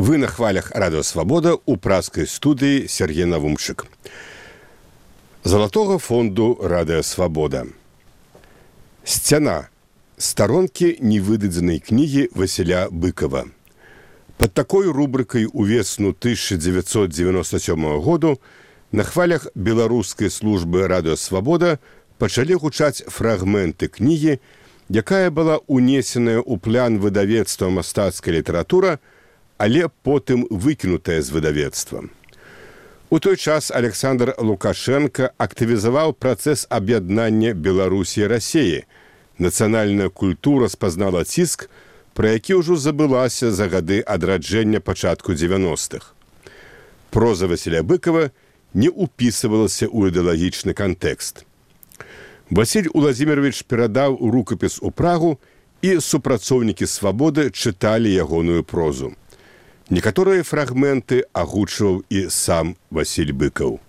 Вы на хвалях радыёвабода ў праскай студыі Сергей Навумчык. Залатога фонду радыёвабода. Сцяна старонкі невыдадзенай кнігі Васіля быкова. Пад такой рубрыкай увесну 1997 году на хвалях беларускай службы радыёвабода пачалі гучаць фрагменты кнігі, якая была унесеная ў план выдавецтва мастацкая літаратура, але потым выкінутая з выдавецтвам. У той час Александр Лукашенко актывізаваў працэс аб'яднання Беларусі рассеі. Нацыянальная культура спазнала ціск, пра які ўжо забылася за гады адраджэння пачатку 90-х. Проза Васіля быкова не ўпісывалася ў ідэалагічны кантэкст. Васіль Уладзімирович перадаў рукапіс у прагу і супрацоўнікі свабоды чыталі ягоную прозу. Некаторыя фрагменты агучваў і сам Васіль быкаў.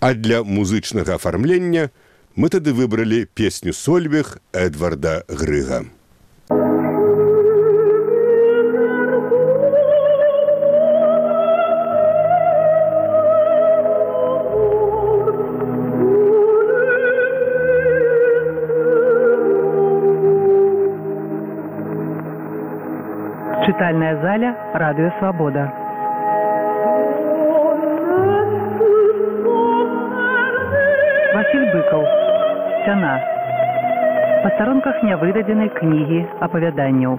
А для музычнага афармлення мы тады выбралі песню сольвіх Эдварда Грыга. Чытальная заля радыё свабода Васіль быкаў сцяна па старонках нявыдадзенай кнігі апавяданняў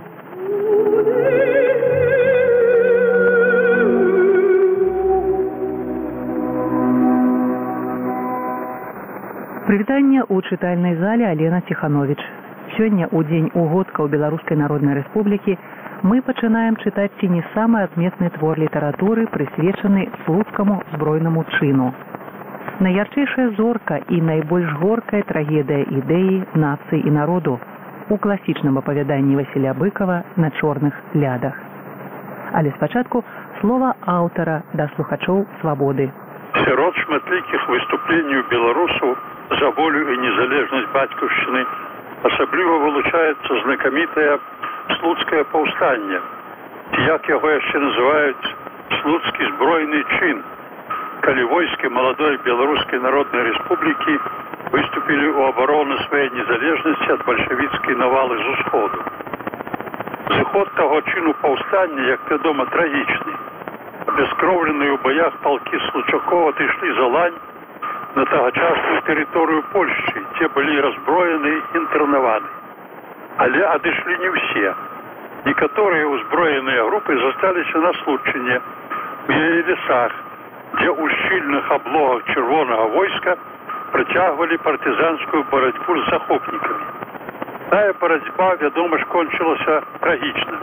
прывітанне ў чытальнай зале алена ціханович сёння ў дзень угодка ў беларускай народнай рэспублікі мы пачынаем чытаць ці не самы адметны твор літаратуры прысвечаны слуцкаму збройнаму чыну. Найярчэйшая зорка і найбольш горкая трагедыя ідэі нацыі і народу у класічным апавяданні Васіля быкова на чорных лядах. Але спачатку слова аўтара да слухачоў свабоды. Сярод шматлікіх выступленняў беларусаў за волю і незалежнасць бацькаўшчыны асабліва вылучаецца знакамітая слуцкае паўстанне як яго яшчэ называюць? Слуцкі збройны чын. Калі войскі маладой беларускай народнай рэспублікі выступілі ў абарону сваёй незалежнасці ад бальшавіцкай навалы з усходу. Зыход таго чыну паўстання як вядома трагічны. Бяскроўленыя ў баях палкі случакова адышлі за лань на тагачасную тэрыторыю польшчы дзе былі разброены інтэрнаваны але адышлі не ўсе. Некаторыя ўзброеныя групы засталіся на случанне у яе лесах дзе ў шчыльных аблогах чырвонага войска працягвалі партызанскую барацьбу з захопнікамі. Тая барацьба вядома ж кончылася трагічна.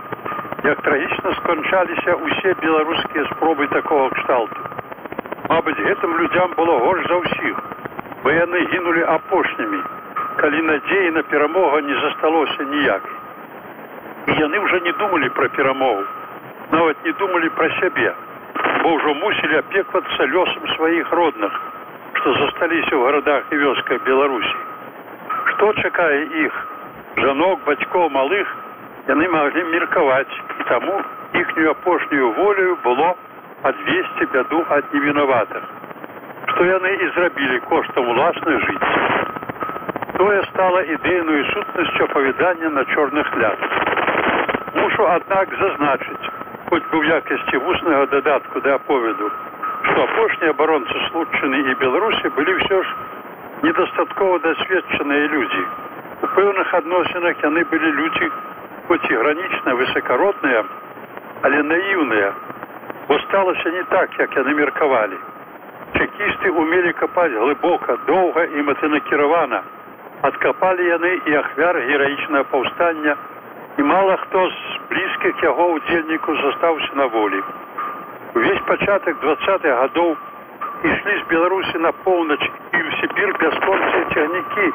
Як трагічна скончаліся ўсе беларускія спробы такого кшталту. Мабыць гэтым людзям было горш за ўсіх бо яны гінулі апошнімі калі надзеі на перамога не засталося ніяк і яны ўжо не думалі пра перамогу нават не думалі пра сябе бо ўжо мусілі апеквацца лёсам сваіх родных што засталіся ў гарадах і вёсках беларусі. Што чакае іх? Жанок бацькоў малых? Яны маглі меркаваць і таму іхнюю апошнюю волю было адвесці бяду ад невінаватых. Што яны і зрабілі коштам уласнай жыцця тое стала ідэйную сутнасцю апавядання на чорных ляд. Мушу, аднак зазначыць, хоць бы ў якасці вуснага дадатку да аповеду, што апошнія абаронцы случчыны і беларусі былі ўсё ж недастаткова дасведчаныя людзі. У пэўных адносінах яны былі людзі хоць і гранічна высакародныя, але наіўныя, бо сталася не так, як яны меркавалі. Чекісты умелі капаць глыбока, доўга і мэтынакіравана, адкапалі яны і ахвяр гераічнага паўстання і мала хто з блізкіх яго удзельнікаў застаўся на волі. Увесь пачатак двадцатых гадоў ішлі з беларусі на поўнач і ў сібір бясконцыя цягнікі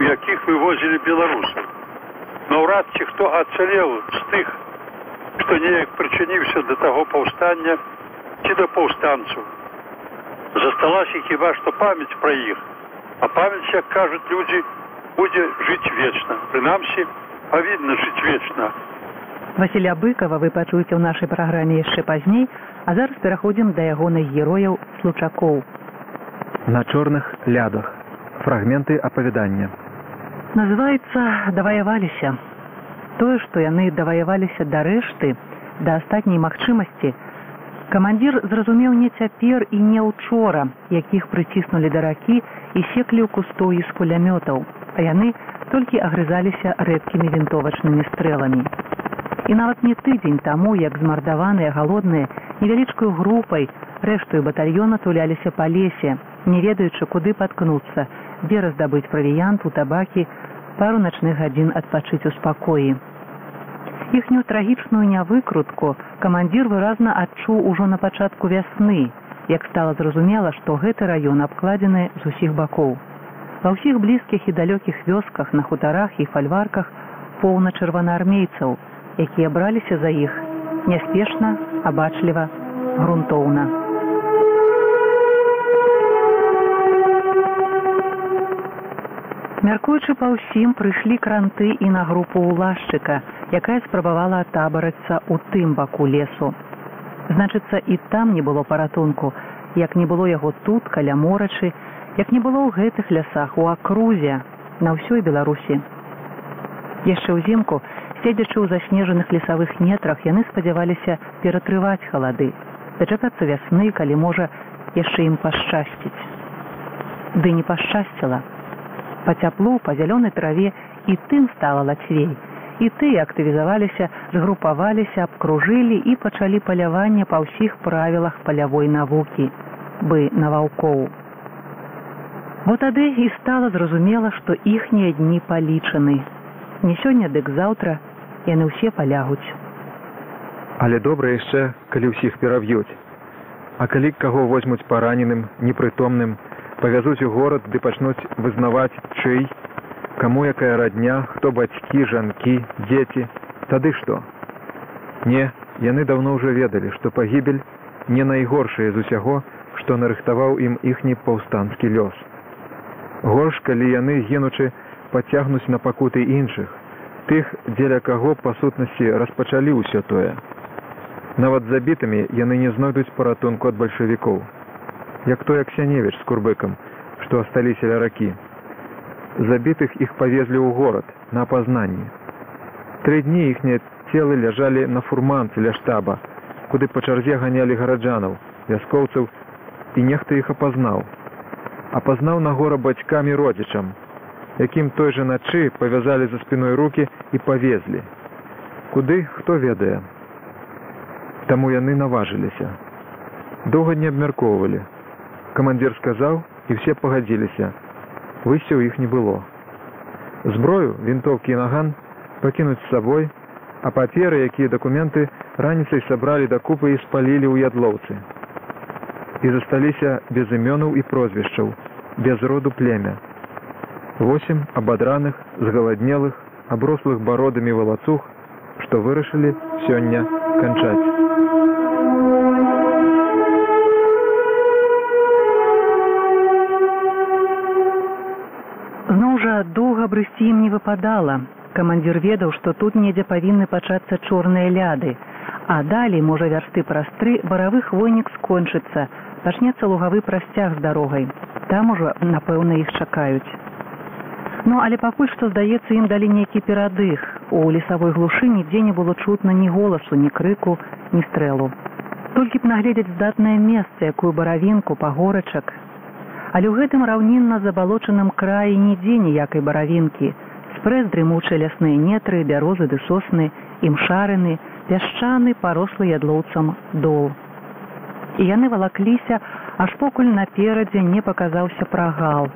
у якіх вывозілі беларусаў наўрад ці хто ацалеў з тых што неяк прычыніўся да таго паўстання ці да паўстанцу засталася хіба што памяць пра іх а памяць як кажуць людзі будзе жыць вечна прынамсі павінна жыць вечна Васіля быкова вы пачуеце ў нашай праграме яшчэ пазней, а зараз пераходзім да ягоных герояў случакоў. На чорных лядах. Фрагменты апавядання. Называецца даваяваліся. Тое, што яны даваяваліся да рэшты, да астатняй магчымасці, камандзір зразумеў не цяпер і не ўчора, якіх прыціснулі да ракі і секлі ў кустоі з кулямётаў, а яны толькі агрызаліся рэдкімі вінтовачнымі стрэламі. І нават не тыдзень таму, як змардаваныя галодныя невялічкую групай рэштую батальёна туляліся па лесе, не ведаючы, куды паткнуцца, дзе раздабыць правіянт у табакі, пару начных гадзін адпачыць у спакоі. Іхнюю трагічную нявыкрутку камандзір выразна адчуў ужо на пачатку вясны, як стала зразумела, што гэты раён абкладзены з усіх бакоў. Ва ўсіх блізкіх і далёкіх вёсках на хутарах і фальварках поўна чырванаармейцаў, якія браліся за іх няспешна, абачліва, грунтоўна. Мяркуючы па ўсім прыйшлі кранты і на групу ўлашчыка, якая спрабавала табарацца ў тым баку лесу. Значыцца, і там не было паратунку, як не было яго тут каля морачы, як не было ў гэтых лясах у акрузе на ўсёй беларусі. Яшчэ ўзімку, седзячы ў заснежаных лесавых нетрах, яны спадзяваліся ператрываць халады, дачакацца вясны, калі можа яшчэ ім пашчасціць. Ды не пашчасціла па цяплу па зялёнай траве і тым стала лацвей. І тыя актывізаваліся згрупаваліся абкружылі і пачалі паляванне па ўсіх правілах палявой навукі бы на ваўкоў. Бо тады і стала зразумела што іхнія дні палічаны. Не сёння дык заўтра яны ўсе палягуць. Але добра яшчэ, калі ўсіх пераб'юць. А калі каго возьмуць параненым, непрытомным, павязуць у горад ды пачнуць вызнаваць чый, каму якая радня, хто бацькі, жанкі, дзеці, тады што? Не, яны даўно ўжо ведалі, што пагібель не найгоршае з усяго, што нарыхтаваў ім іхні паўстанскі лёс. Горш, калі яны гінучы пацягнуць на пакуты іншых, тых, дзеля каго па сутнасці распачалі ўсё тое. Нават забітымі яны не знойдуць паратунку ад бальшавікоў як той аксяневіч з курбыкам, што асталіся ля ракі. Забітых іх павезлі ў горад на апазнанні. Тры дні іхнія целы ляжалі на фурманцы ля штаба, куды па чарзе ганялі гараджанаў, вяскоўцаў і нехта іх апазнаў. Апазнаў на гора бацькамі родзічам, якім той жа начы павязалі за спіной руки і павезлі. Куды хто ведае. Таму яны наважыліся. Доўга не абмяркоўвалі, камандзір сказаў і все пагадзіліся выйсця ў іх не было. Зброю вінтоўкі і наган пакінуць з сабой а паперы якія дакументы раніцай сабралі да купы і спалілі ў ядлоўцы і засталіся без імёнаў і прозвішчаў без роду племя. Восем абадраных згаладнелых аброслых бародамі валацух што вырашылі сёння канчаць доўга брысці ім не выпадала. Камандзір ведаў, што тут недзе павінны пачацца чорныя ляды, а далей можа вярсты праз тры баравы хвойнік скончыцца, пачнецца лугавы прасцяг з дарогай. Там ужо, напэўна, іх чакаюць. Ну, але пакуль што здаецца ім далі нейкі перадых. У лесавой глушы нідзе не было чутна ні голасу, ні крыку, ні стрэлу. Толькі б нагледзець здатнае месца, якую баравінку, пагорачак, але ў гэтым раўнінна забалочаным краі нідзе ніякай баравінкі. Спрэс дрымучыя лясныя нетры бярозы ды сосны імшарыны пясчаны парослы ядлоўцам дол. І яны валакліся аж покуль наперадзе не паказаўся прагал.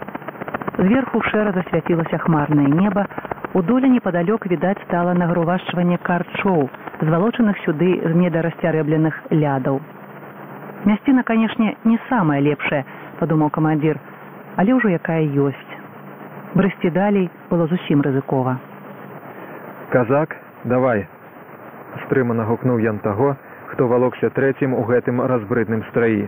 Зверху шэра засвяцілася хмарнае неба у доле непадалёк відаць стала нагрувашчванне карчоў звалочаных сюды з недарасцярэбленых лядаў. Мясціна канешне не самая лепшая падумаў камандзір, але ўжо якая ёсць. Брысці далей было зусім рызыкова. Казак, давай, стрымана гукнуў ён таго, хто валокся трэцім у гэтым разбрыдным страі.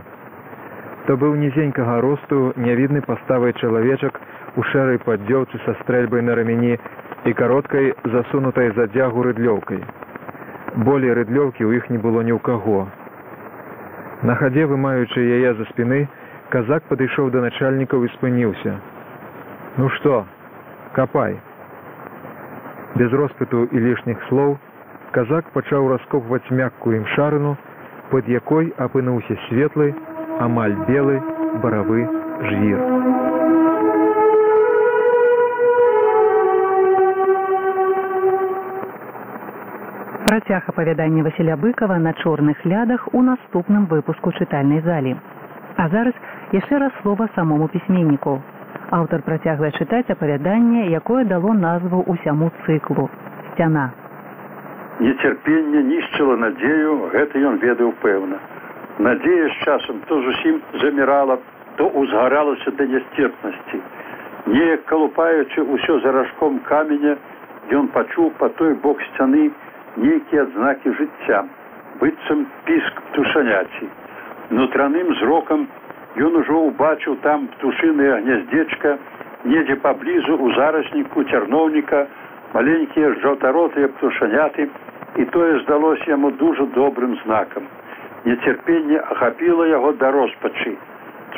То быў нізенькага росту нявідны паставай чалавечак у шэрай паддзёўцы са стрэльбай на рамяні і кароткай засунутай задзягу рыдлёўкай. Болей рыдлёўкі ў іх не было ні ў каго. На хадзе, вымаючы яе за спіны, казак падышоў да начальнікаў і спыніўся. Ну што, капай. Без роспыту і лішніх слоў казак пачаў раскопваць мяккую імшарыну, пад якой апынуўся светлы, амаль белы баравы жвір. Працяг апавядання Васіля Быкова на чорных лядах у наступным выпуску чытальнай залі. А зараз яшчэ раз слова самому пісьменніку. Аўтар працягвае чытаць апавяданне, якое дало назву ўсяму цыклу сцяна. Нецярпенне нішчыла надзею, гэта ён ведаў пэўна. Надзея з часам то зусім замірала, то узгаралася да нястерпнасці. Неяк калупаючы ўсё заражком каменя, ён пачуў па той бок сцяны нейкія адзнакі жыцця, быццам піск птушаняці. Нутраным зрокам ён ужо ўбачыў там птушынае гняздзечка, недзе паблізу ў зарасніку цярноўніка, маленькія жаўтаротыя птушаняты, і тое здалося яму дужа добрым знакам. Нецярпенне ахапіла яго да роспачы.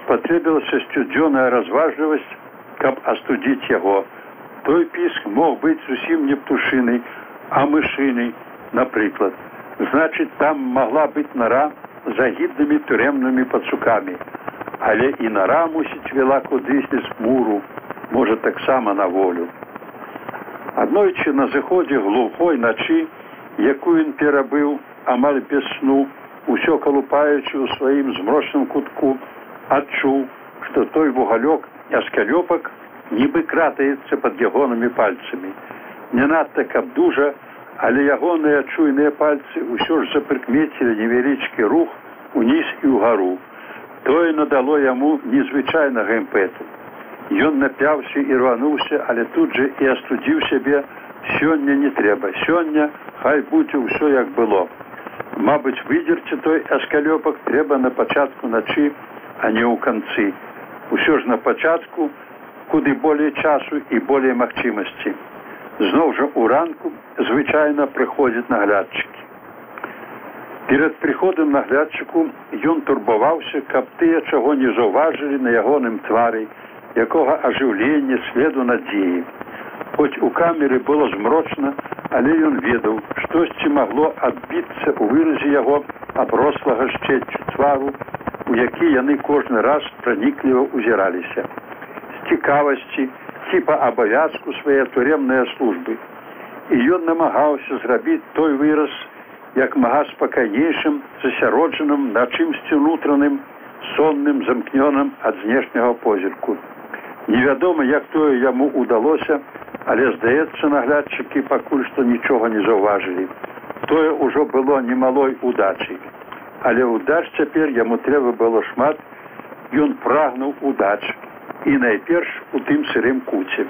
Спатрэбілася сцюдзёная разважлівасць, каб астудзіць яго. Той піск мог быць зусім не птушынай, а мышынай, напрыклад. Значыць, там магла быць нара з агіднымі турэмнымі пацукамі. Але і нара мусіць вела кудысьці з муру, можа таксама на волю. Аднойчы на зыходзе глухой начы, якую ён перабыў амаль без сну, усё калупаючы ў сваім змрочным кутку, адчуў, што той вугалёк аскалёпак нібы кратаецца пад ягонымі пальцамі. Не надта каб дужа, але ягоныя чуйныя пальцы ўсё ж запрыкмецілі невялічкі рух уніз і ўгару. Тое надало яму незвычайнага імпэту. Ён напяўся і рвануўся, але тут жа і астудзіў сябе, сёння не трэба, сёння хай будзе ўсё як было. Мабыць, выдзерці той аскалёпак трэба на пачатку начы, а не ў канцы. Усё ж на пачатку, куды болей часу і болей магчымасці. Зноў жа у ранку звычайна прыходзяць наглядчыкі. Перад прыходам наглядчыку ён турбаваўся, каб тыя чаго не заўважылі на ягоным твары, якога ажыўлення следу надзеі. Хоць у камеры было змрочна, але ён ведаў, штосьці магло адбіцца ў выразе яго аброслага шчэццю твару, у які яны кожны раз пранікліва ўзіраліся. З цікавасці ці па абавязку свае туремныя службы. І ён намагаўся зрабіць той выраз, як мага спакайнейшым засяроджаным на чымсьці унутраным сонным замкнёным ад знешняга позірку. Невядома, як тое яму ўдалося, але здаецца наглядчыкі пакуль што нічога не заўважылі. Тое ўжо было немалой удачай. Але ўдач цяпер яму трэба было шмат, ён прагнуў удач і найперш у тым сырым куце.